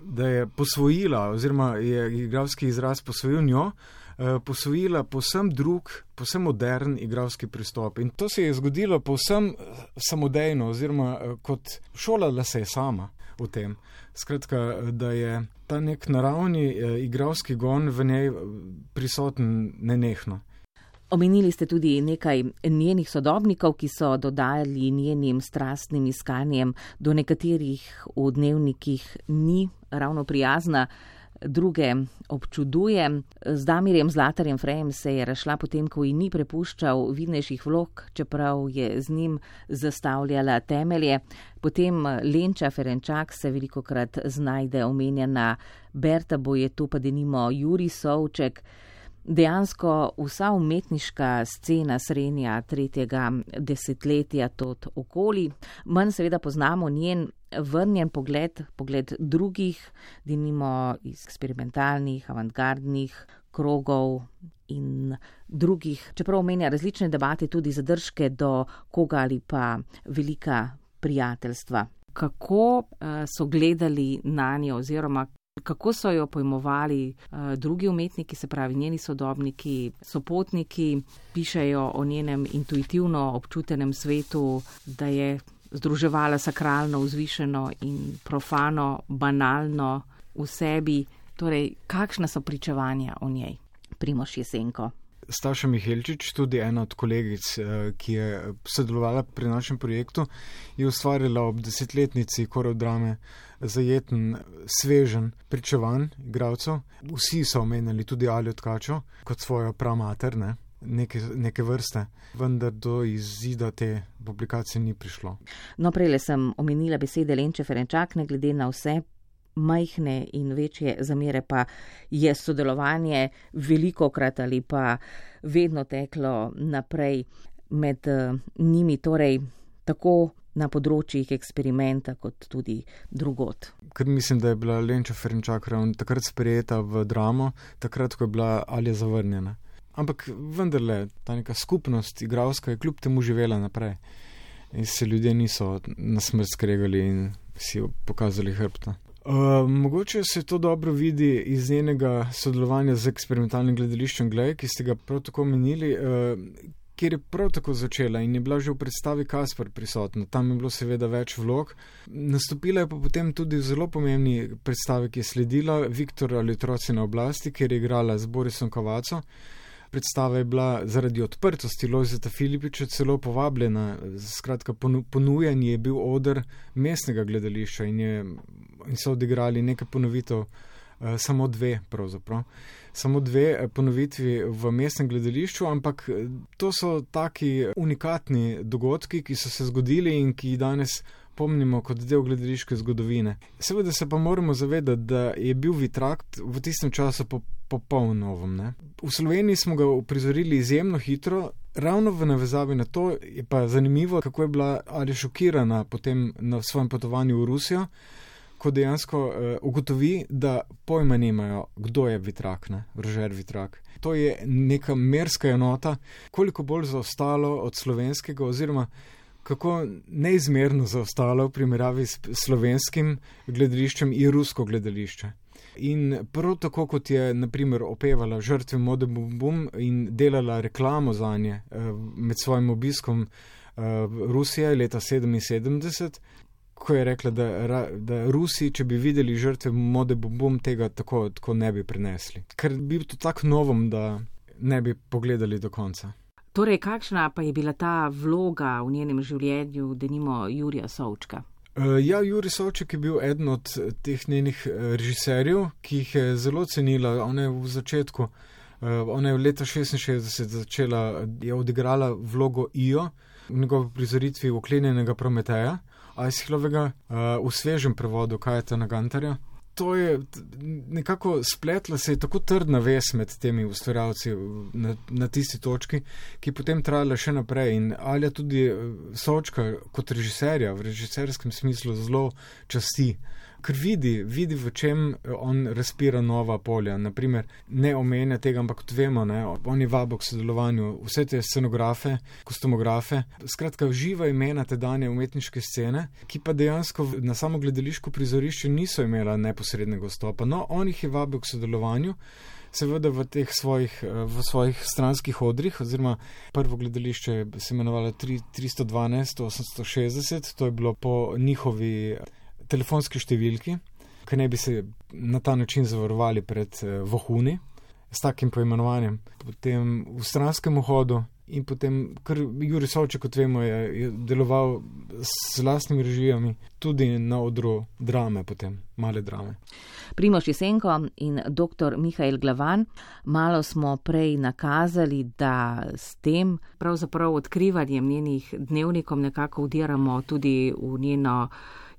da je posvojila, oziroma je igralski izraz posvojil njo, eh, posvojila posem drug, posem modern igralski pristop. In to se je zgodilo posem eh, samodejno, oziroma eh, kot šolala se je sama v tem. Skratka, da je ta nek naravni igralski gon v njej prisoten nenehno. Omenili ste tudi nekaj njenih sodobnikov, ki so dodajali njenim strastnim iskanjem, do nekaterih v dnevnikih ni ravno prijazna, druge občuduje. Z Damirjem Zlatarjem Frejem se je rašla potem, ko ji ni prepuščal vidnejših vlog, čeprav je z njim zastavljala temelje. Potem Lenča Ferenčak se veliko krat znajde omenjena, Berta bo je tu pa denimo Juri Sovček dejansko vsa umetniška scena srednja tretjega desetletja tot okoli. Manj seveda poznamo njen vrnjen pogled, pogled drugih, denimo iz eksperimentalnih, avantgardnih krogov in drugih, čeprav omenja različne debate, tudi zadržke do koga ali pa velika prijateljstva. Kako uh, so gledali na njo oziroma Kako so jo pojmovali uh, drugi umetniki, se pravi njeni sodobniki, sopotniki, pišejo o njenem intuitivno občutenem svetu, da je združevala sakralno, vzvišeno in profano, banalno v sebi. Torej, kakšna so pričevanja o njej, Primoš Jesenko? Staša Mihelčič, tudi ena od kolegic, eh, ki je sodelovala pri našem projektu, je ustvarila ob desetletnici korodrame zajeten, svežen, pričevan igralcev. Vsi so omenjali tudi Ali Tkačo kot svojo pramater, ne? Neke, neke vrste, vendar do izida te publikacije ni prišlo. No, prej sem omenila besede Lenče Ferenčak, ne glede na vse. Majhne in večje zamere pa je sodelovanje veliko krat ali pa vedno teklo naprej med uh, njimi, torej tako na področjih eksperimenta, kot tudi drugot. Ker mislim, da je bila Lenča Ferenčak ravno takrat sprejeta v dramo, takrat, ko je bila ali zavrnjena. Ampak vendarle, ta neka skupnost, igralska, je kljub temu živela naprej. In se ljudje niso na smrt skregali in si pokazali hrbta. Uh, mogoče se to dobro vidi iz njenega sodelovanja z eksperimentalnim gledališčem Glej, ki ste ga prav tako menili, uh, kjer je prav tako začela in je bila že v predstavi Kaspar prisotna. Tam je bilo seveda več vlog. Nastopila je pa potem tudi v zelo pomembni predstavi, ki je sledila Viktor ali otroci na oblasti, kjer je igrala z Borisom Kovaco. Predstava je bila zaradi odprtosti Lojzeta Filipiča celo povabljena, skratka ponujen je bil odr mestnega gledališča in, je, in so odigrali nekaj ponovitev, uh, samo dve pravzaprav. Samo dve eh, ponovitvi v mestnem gledališču, ampak eh, to so taki unikatni dogodki, ki so se zgodili in ki danes pomnimo kot del gledališke zgodovine. Seveda se pa moramo zavedati, da je bil Vitrakt v tistem času popoln novem. Ne? V Sloveniji smo ga uprizorili izjemno hitro. Ravno v navezavi na to je pa zanimivo, kako je bila ali šokirana potem na svojem potovanju v Rusijo ko dejansko uh, ugotovi, da pojma nimajo, kdo je vitrak, ne, vržer vitrak. To je neka merska enota, koliko bolj zaostalo od slovenskega, oziroma kako neizmerno zaostalo v primerjavi s slovenskim gledališčem in rusko gledališče. In prav tako, kot je naprimer opevala žrtve Mode Bum in delala reklamo za nje med svojim obiskom Rusije leta 77, ko je rekla, da, da Rusi, če bi videli žrtve Mode Bum, tega tako, tako ne bi prenesli. Ker bi bil to tako novom, da ne bi pogledali do konca. Torej, kakšna pa je bila ta vloga v njenem življenju, da nimo Jurija Sovčka? Uh, ja, Juri Sovček je bil eden od teh njenih režiserjev, ki jih je zelo cenila. Ona je v začetku, ona je v leta 66 začela, je odigrala vlogo Ijo v njegovi prizoritvi Uklenjenega Prometeja, Aishilovega, uh, v svežem prevodu Kajeta Nagantarja to je nekako spletla se je tako trdna vez med temi ustvarjalci na, na tisti točki, ki potem trajala še naprej. In Alja tudi eh, Sočka kot režiserja v režiserskem smislu zelo časti ker vidi, vidi, v čem on razpira nova polja. Naprimer, ne omenja tega, ampak kot vemo, ne, on je vabo k sodelovanju, vse te scenografe, kostumografe, skratka, živa imena te danje umetniške scene, ki pa dejansko na samo gledališko prizorišče niso imela neposrednega stopa. No, on jih je vabo k sodelovanju. Seveda v teh svojih, v svojih stranskih odrih, oziroma prvo gledališče se imenovalo 312-860, to je bilo po njihovi telefonski številki, ki ne bi se na ta način zavarovali pred uh, vohuni s takim poimenovanjem, potem v stranskem hodu. In potem, ker Juri Sovče, kot vemo, je, je deloval s vlastnimi režijami, tudi na odru drame, potem male drame. Primoš Jesenko in dr. Mihajl Glavan, malo smo prej nakazali, da s tem pravzaprav odkrivanjem njenih dnevnikov nekako vdiramo tudi v njeno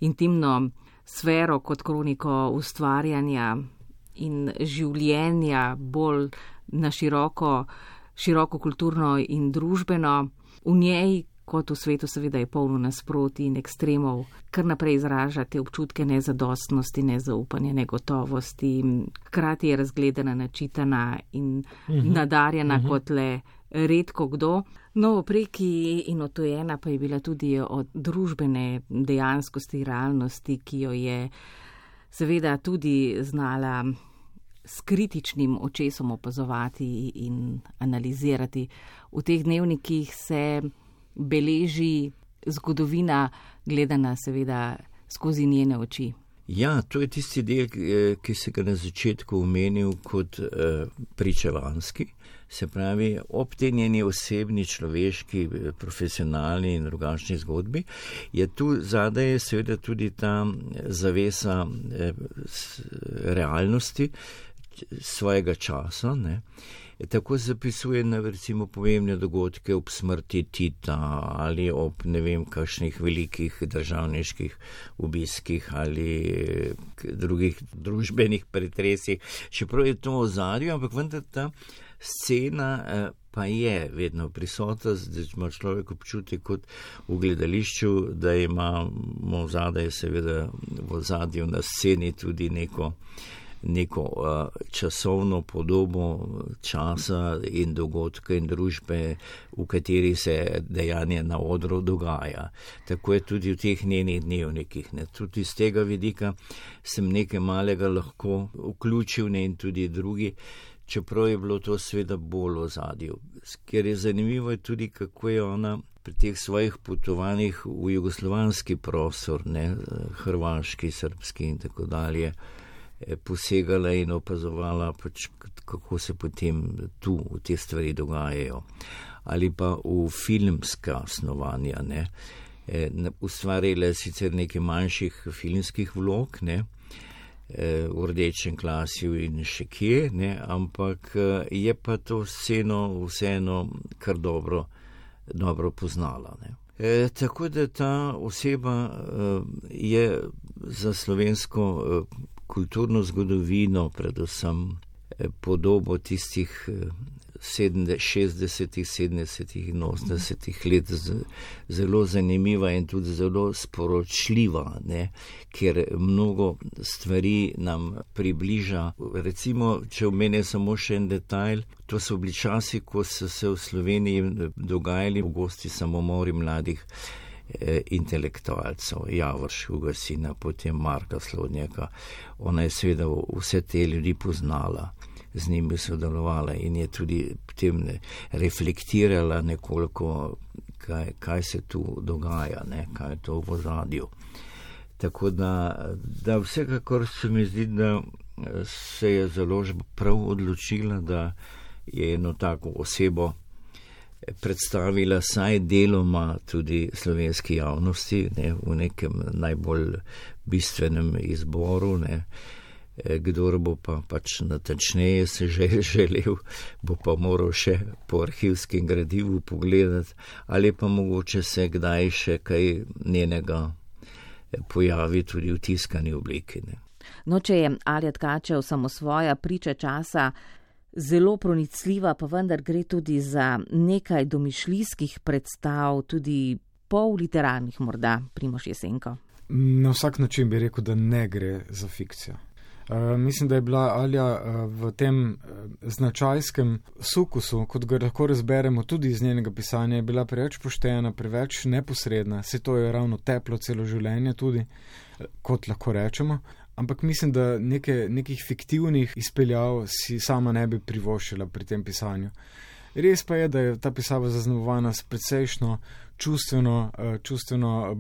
intimno sfero kot kroniko ustvarjanja in življenja bolj na široko, široko kulturno in družbeno. V njej, kot v svetu, seveda je polno nasproti in ekstremov, kar naprej izraža te občutke nezadostnosti, nezaupanja, negotovosti, hkrati je razgledana, načitana in uh mhm. -huh. nadarjena uh mhm. -huh. kot le redko kdo. No, opreki in otojena pa je bila tudi od družbene dejanskosti, realnosti, ki jo je seveda tudi znala s kritičnim očesom opazovati in analizirati. V teh dnevnikih se beleži zgodovina, gledana seveda skozi njene oči. Ja, to je tisti del, eh, ki se ga na začetku omenil kot uh, pričevanski. Se pravi, ob tej njeni osebni, človeški, eh, profesionalni in drugačni zgodbi je tu zadaj seveda tudi ta zavesa eh, realnosti svojega časa. Ne. Tako zapisuje na recimo pomembne dogodke ob smrti Tita ali ob ne vem kakšnih velikih državniških obiskih ali drugih družbenih pretresih. Čeprav je to ozadje, ampak vendar ta scena eh, pa je vedno prisotna, da ima človek občutek kot v gledališču, da ima v zadaju seveda v zadju na sceni tudi neko neko uh, časovno podobo časa in dogodka in družbe, v kateri se dejanje na odru dogaja. Tako je tudi v teh njenih dnevnikih. Ne. Tudi iz tega vidika sem nekaj malega lahko vključil ne, in tudi drugi. Čeprav je bilo to sveda bolj v zadju, ker je zanimivo je tudi, kako je ona pri teh svojih potovanjih v jugoslovanski prostor, ne, hrvaški, srpski in tako dalje, Eh, posegala in opazovala, pač, kako se potem tu v te stvari dogajajo. Ali pa v filmska snovanja. Ne. E, ustvarjala sicer nekaj manjših filmskih vlog, ne, v rdečem klasju in še kje, ne, ampak je pa to sceno vseeno kar dobro, dobro poznala. E, tako da ta oseba e, je za slovensko e, kulturno zgodovino, predvsem eh, podobo tistih 60, 70 in 80 let zelo zanimiva in tudi zelo sporočljiva, ne? ker mnogo stvari nam približa. Recimo, če omenim samo še en detajl, to so bili časi, ko so se v Sloveniji dogajali gosti samomori mladih eh, intelektualcev, Javorškega sina, potem Marka Slodnjaka. Ona je seveda vse te ljudi poznala, z njimi sodelovala in je tudi potem reflektirala nekoliko, kaj, kaj se tu dogaja, ne, kaj je to v zadju. Tako da, da vsekakor se mi zdi, da se je založba prav odločila, da je eno tako osebo predstavila saj deloma tudi slovenski javnosti ne, v nekem najbolj bistvenem izboru. Ne. Kdor bo pa pač natančneje se že <laughs> želel, bo pa moral še po arhivskem gradivu pogledati, ali pa mogoče se kdaj še kaj njenega pojavi tudi v tiskani obliki. Ne. No, če je Alja Tkačev samo svoja priča časa zelo pronicljiva, pa vendar gre tudi za nekaj domišljijskih predstav, tudi pol literarnih morda, Primoš Jesenko. Na vsak način bi rekel, da ne gre za fikcijo. Uh, mislim, da je bila Alja uh, v tem uh, značajskem sukusu, kot ga lahko razberemo tudi iz njenega pisanja, bila preveč poštena, preveč neposredna, se to je ravno teplo celo življenje tudi, kot lahko rečemo. Ampak mislim, da neke, nekih fiktivnih izpeljav si sama ne bi privoščila pri tem pisanju. Res pa je, da je ta pisava zaznamovana s precejšno čustveno, čustveno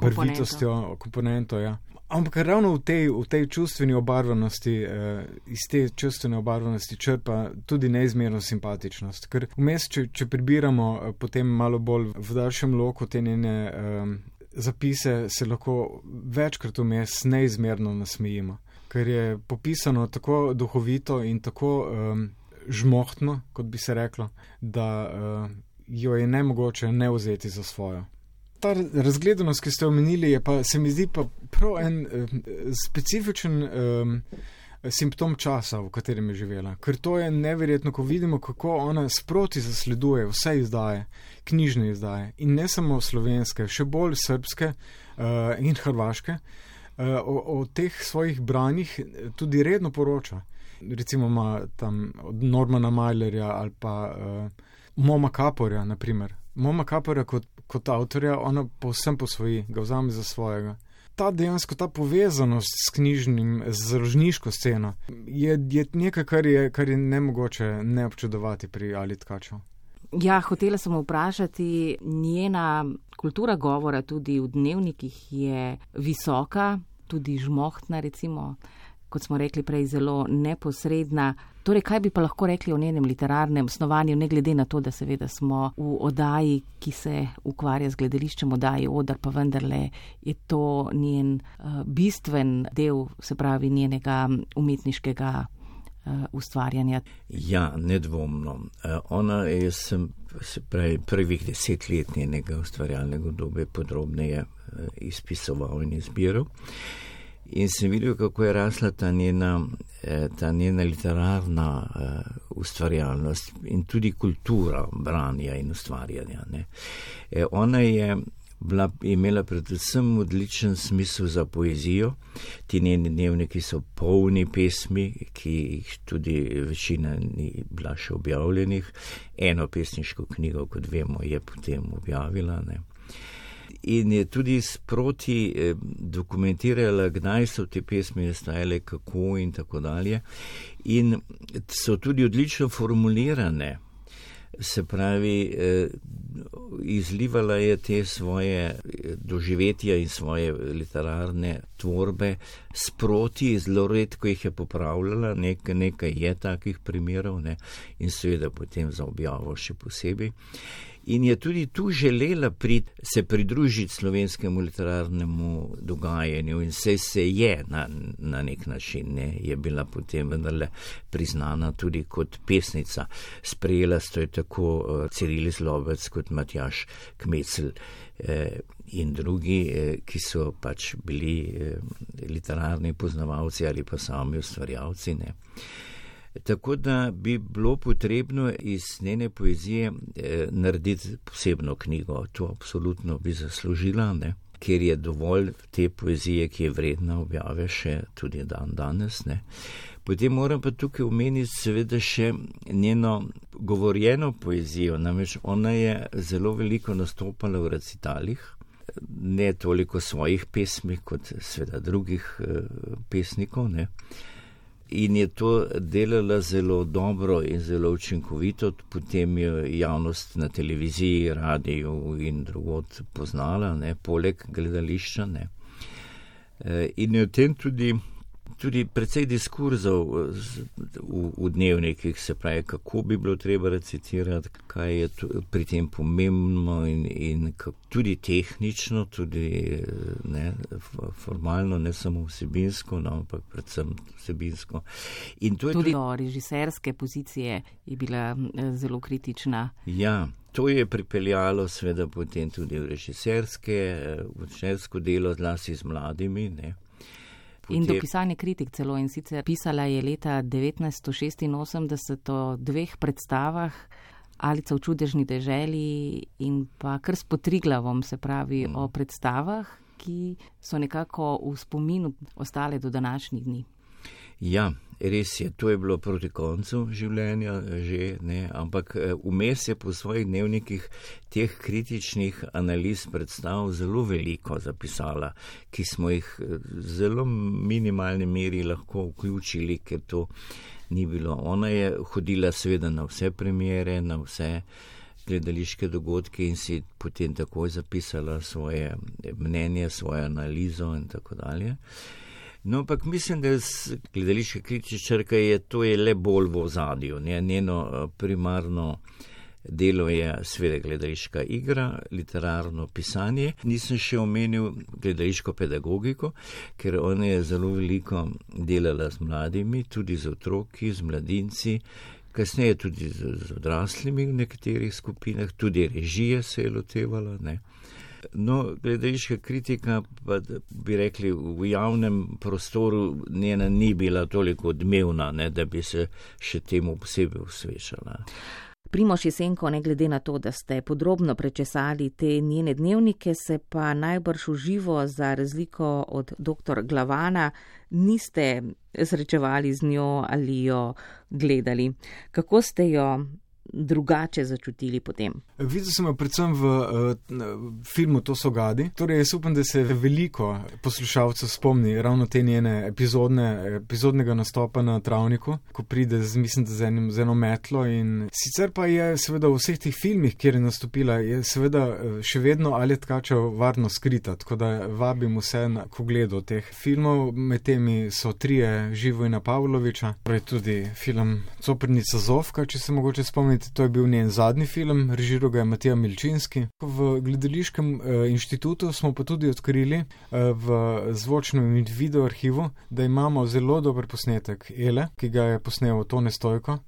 barvitostjo, komponento. Ja. Ampak ravno v tej, v tej čustveni obarvanosti, uh, iz te čustvene obarvanosti črpa tudi neizmerno simpatičnost. Ker vmes, če, če prebiramo uh, potem malo bolj v daljšem loku te njene. Uh, zapise se lahko večkrat vmes neizmerno nasmejimo, ker je popisano tako duhovito in tako um, žmohtno, kot bi se reklo, da uh, jo je ne mogoče ne vzeti za svojo. Ta razgledanost, ki ste omenili, je pa se mi zdi pa prav en uh, specifičen. Um, simptom časa, v katerem je živela. Ker to je neverjetno, ko vidimo, kako ona sproti zasleduje vse izdaje, knjižne izdaje in ne samo slovenske, še bolj srpske uh, in hrvaške, uh, o, o teh svojih branjih tudi redno poroča. Recimo ima tam od Normana Majlerja ali pa uh, Moma Kaporja, naprimer. Moma Kaporja kot, kot avtorja, ona povsem posvoji, ga vzame za svojega ta dejansko ta povezanost s knjižnim, z založniško sceno, je, je nekaj, kar je, kar je ne mogoče ne občudovati pri Ali Tkaču. Ja, hotela sem vprašati, njena kultura govora tudi v dnevnikih je visoka, tudi žmohtna, recimo kot smo rekli prej, zelo neposredna. Torej, kaj bi pa lahko rekli o njenem literarnem snovanju, ne glede na to, da seveda smo v oddaji, ki se ukvarja z gledališčem, oddaji odar, pa vendarle je to njen uh, bistven del, se pravi, njenega umetniškega uh, ustvarjanja. Ja, nedvomno. Uh, ona je, sem, se pravi, prvih deset let njenega ustvarjalnega dobe podrobneje uh, izpisoval in izbiral. In sem videl, kako je rasla ta njena, eh, ta njena literarna uh, ustvarjalnost in tudi kultura branja in ustvarjanja. E, ona je bila, imela predvsem odličen smisel za poezijo. Ti njeni dnevniki so polni pesmi, ki jih tudi večina ni bila še objavljenih. Eno pesniško knjigo, kot vemo, je potem objavila. Ne in je tudi sproti eh, dokumentirala, kdaj so te pesmi nastajale, kako in tako dalje. In so tudi odlično formulirane. Se pravi, eh, izlivala je te svoje eh, doživetja in svoje literarne tvorbe sproti, zelo redko jih je popravljala, nekaj, nekaj je takih primerov ne? in seveda potem za objavo še posebej in je tudi tu želela prid, se pridružiti slovenskemu literarnemu dogajanju in vse se je na, na nek način, ne, je bila potem vendarle priznana tudi kot pesnica. Sprejela sto je tako uh, Ciril Zlobec kot Matjaš Kmecel eh, in drugi, eh, ki so pač bili eh, literarni poznavalci ali pa sami ustvarjalci. Ne. Tako da bi bilo potrebno iz njene poezije eh, narediti posebno knjigo. To absolutno bi zaslužila, ne? ker je dovolj te poezije, ki je vredna objave še tudi dan danes. Ne? Potem moram pa tukaj omeniti seveda še njeno govorjeno poezijo. Namreč ona je zelo veliko nastopala v recitalih ne toliko svojih pesmi, kot seveda drugih pesnikov. Ne. In je to delala zelo dobro in zelo učinkovito, potem je javnost na televiziji, radiju in drugod poznala, ne, poleg gledališča. Ne. In je v tem tudi tudi precej diskurzov v, v dnevnikih, se pravi, kako bi bilo treba recitirati, kaj je pri tem pomembno in, in tudi tehnično, tudi ne, formalno, ne samo vsebinsko, no, ampak predvsem vsebinsko. tudi tudi režiserske pozicije je bila zelo kritična. Ja. To je pripeljalo seveda potem tudi v režiserske, v režisersko delo, zlasti z mladimi. Ne. In do pisanja kritik celo in sicer pisala je leta 1986 o dveh predstavah. Alica v čudežni deželi in pa kar s potriglavom, se pravi mm. o predstavah, ki so nekako v spominu ostale do današnjih dni. Ja, res je, to je bilo proti koncu življenja že, ne, ampak eh, vmes je po svojih dnevnikih teh kritičnih analiz predstav zelo veliko zapisala, ki smo jih v eh, zelo minimalni meri lahko vključili, ker to ni bilo. Ona je hodila seveda na vse premjere, na vse gledališke dogodke in si potem takoj zapisala svoje mnenje, svojo analizo in tako dalje. No, ampak mislim, da gledališka kritičarka je to je le bolj v ozadju. Njeno eh, primarno delo je sveda gledališka igra, literarno pisanje. Nisem še omenil gledališko pedagogiko, ker ona je zelo veliko delala z mladimi, tudi z otroki, z mladinci. Kasneje tudi z, z odraslimi v nekaterih skupinah, tudi režije se je lotevala. Ne. No, gledališka kritika, pa bi rekli, v javnem prostoru njena ni bila toliko odmevna, ne, da bi se še temu posebej usvečala. Primoš Jesenko, ne glede na to, da ste podrobno prečesali te njene dnevnike, se pa najbrž v živo, za razliko od dr. Glavana, niste srečevali z njo ali jo gledali. Kako ste jo drugače začutili potem? Videla sem jo predvsem v uh, filmu To so gadi. Torej, jaz upam, da se veliko poslušalcev spomni ravno te njene epizodne, epizodnega nastopa na travniku, ko pride z, mislim, z, enim, z eno metlo. In sicer pa je seveda v vseh teh filmih, kjer je nastopila, je seveda eh, še vedno ali tkača varno skrita. Tako da vabim vse na pogledu teh filmov. Med temi so trije Živojna Pavloviča, torej tudi film Coprnica Zovka, če se mogoče spomnite spomniti, to je bil njen zadnji film, režiral ga je Matija Milčinski. V gledališkem eh, inštitutu smo pa tudi odkrili eh, v zvočnem in video arhivu, da imamo zelo dober posnetek Ele, ki ga je posnel Tone Stojko.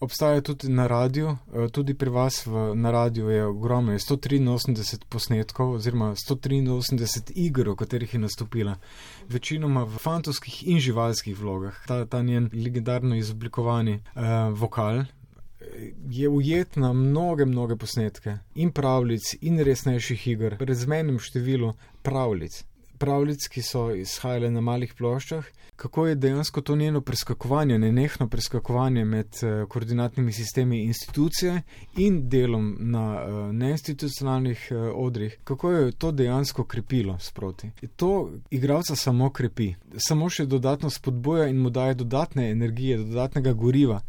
Obstaja tudi na radiju, eh, tudi pri vas v, na radiju je ogromno, je 183 posnetkov oziroma 183 iger, v katerih je nastopila, večinoma v fantovskih in živalskih vlogah. Ta, ta njen legendarno izoblikovani uh, vokal, je ujet na mnoge, mnoge posnetke in pravljic, in resnejših iger, razmenem številu pravljic. Pravljic, ki so izhajale na malih ploščah, kako je dejansko to njeno preskakovanje, nenehno preskakovanje med uh, koordinatnimi sistemi institucije in delom na uh, neinstitucionalnih uh, odrih, kako je to dejansko krepilo sproti. To igralca samo krepi, samo še dodatno spodbuja in mu daje dodatne energije, dodatnega goriva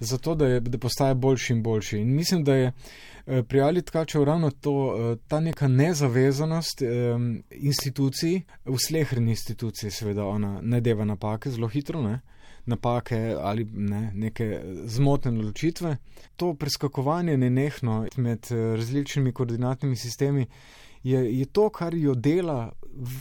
zato da, je, da postaje boljši in boljši. In mislim, da je eh, pri Ali Tkačev ravno to, eh, ta neka nezavezanost institucij, v slehrni instituciji, seveda ona ne deva napake zelo hitro, ne? napake ali ne, neke zmotne odločitve. To preskakovanje nenehno med eh, različnimi koordinatnimi sistemi je, je to, kar jo dela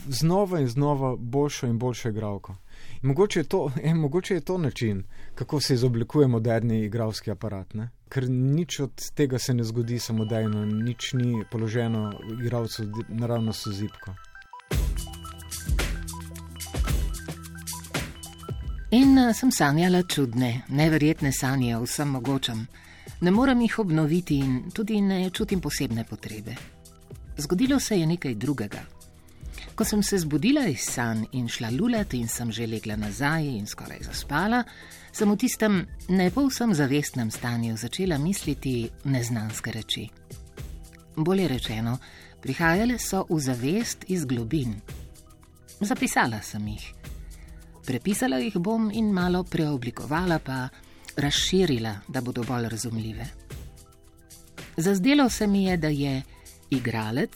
znova in znova boljšo in boljšo igralko. Mogoče je, to, <laughs> eh, mogoče je to način, kako se izoblikuje moderni igralski aparat. Ne? Ker nič od tega se ne zgodi samodejno, nič ni položeno igralcu naravno s zipko. In uh, sem sanjala čudne, neverjetne sanje o vsem mogočem. Ne morem jih obnoviti in tudi ne čutim posebne potrebe. Zgodilo se je nekaj drugega. Ko sem se zbudila iz san in šla lulat in sem že legla nazaj in skoraj zaspala, sem v tistem ne povsem zavestnem stanju začela misliti neznanske reči. Bolje rečeno, Prihajale so v zavest iz globin. Zapisala sem jih. Prepisala jih bom in malo preoblikovala, pa razširila, da bodo bolj razumljive. Zazdelo se mi je, da je igralec,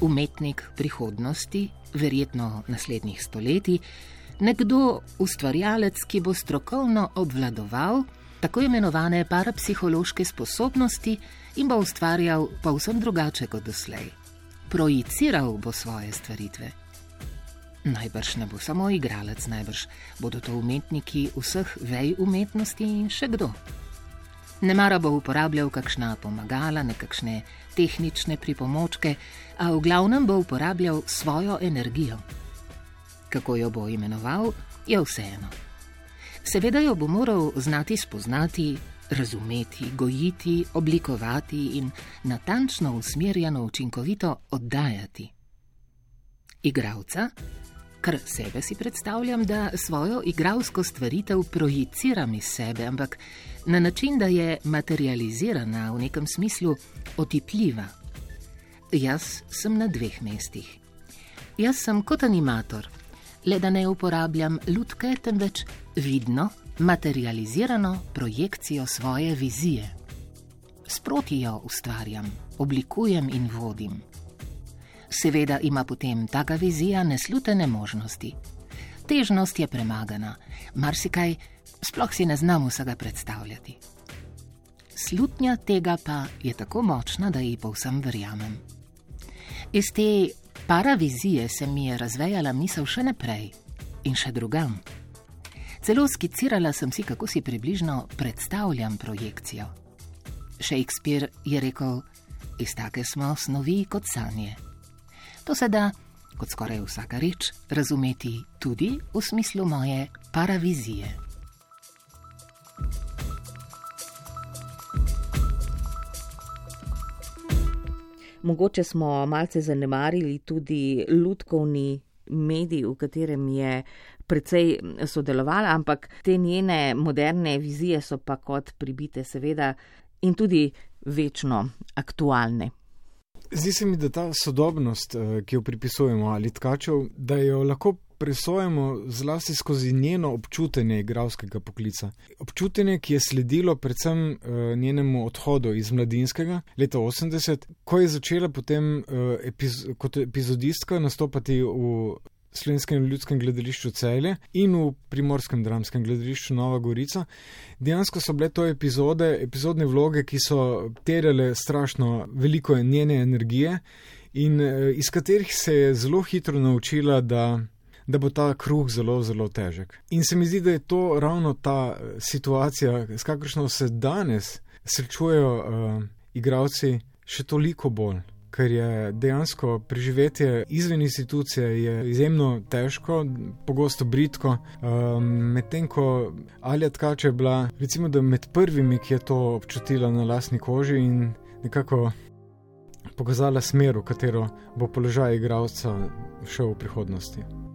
umetnik prihodnosti, verjetno naslednjih stoletij, nekdo ustvarjalec, ki bo strokovno obvladoval tako imenovane parapsihološke sposobnosti in bo ustvarjal povsem drugače kot doslej. Projiciral bo svoje stvaritve. Najbrž ne bo samo igralec, najbrž bodo to umetniki vseh vej umetnosti in še kdo. Ne mara bo uporabljal kakšna pomagala, nekakšne tehnične pripomočke, a v glavnem bo uporabljal svojo energijo. Kako jo bo imenoval, je vseeno. Seveda jo bo moral znati spoznati, razumeti, gojiti, oblikovati in natančno usmerjeno, učinkovito oddajati. Igravca, kar sebe si predstavljam, da svojo igralsko stvaritev projiciram iz sebe, ampak na način, da je materializirana v nekem smislu otipljiva. Jaz sem na dveh mestih. Jaz sem kot animator, le da ne uporabljam lutke, temveč vidno, materializirano projekcijo svoje vizije. Sproti jo ustvarjam, oblikujem in vodim. Seveda ima potem taka vizija neslutene možnosti. Težnost je premagana, marsikaj sploh si ne znam vsega predstavljati. Slutnja tega pa je tako močna, da ji povsem verjamem. Iz te paravizije se mi je razvejala misel še naprej in še drugam. Celo skicirala sem si, kako si približno predstavljam projekcijo. Shakespeare je rekel: Iz take smo snovi kot sanje. To se da, kot skoraj vsaka reč, razumeti tudi v smislu moje paravizije. Mogoče smo malce zanemarili tudi lutkovni medij, v katerem je precej sodelovala, ampak te njene moderne vizije so pa kot pribite, seveda, in tudi večno aktualne. Zdi se mi, da ta sodobnost, eh, ki jo pripisujemo ali tkačev, da jo lahko presojamo zlasti skozi njeno občutenje igralskega poklica. Občutenje, ki je sledilo predvsem uh, njenemu odhodu iz mladinskega leta 80, ko je začela potem uh, epiz kot epizodistka nastopati v Slovenskem ljudskem gledališču Celje in v primorskem dramskem gledališču Nova Gorica. Dejansko so bile to epizode, epizodne vloge, ki so terjale strašno veliko njene energije in uh, iz katerih se je zelo hitro naučila, da da bo ta kruh zelo, zelo težek. In se mi zdi, da je to ravno ta eh, situacija, s kakršno se danes srečujejo uh, igravci, še toliko bolj. Ker je dejansko preživetje izven institucije izjemno težko, pogosto britko. Um, Medtem ko Alja Tkač je bila, recimo, med prvimi, ki je to občutila na lastni koži in nekako pokazala smer, v katero bo položaj igralca šel v prihodnosti.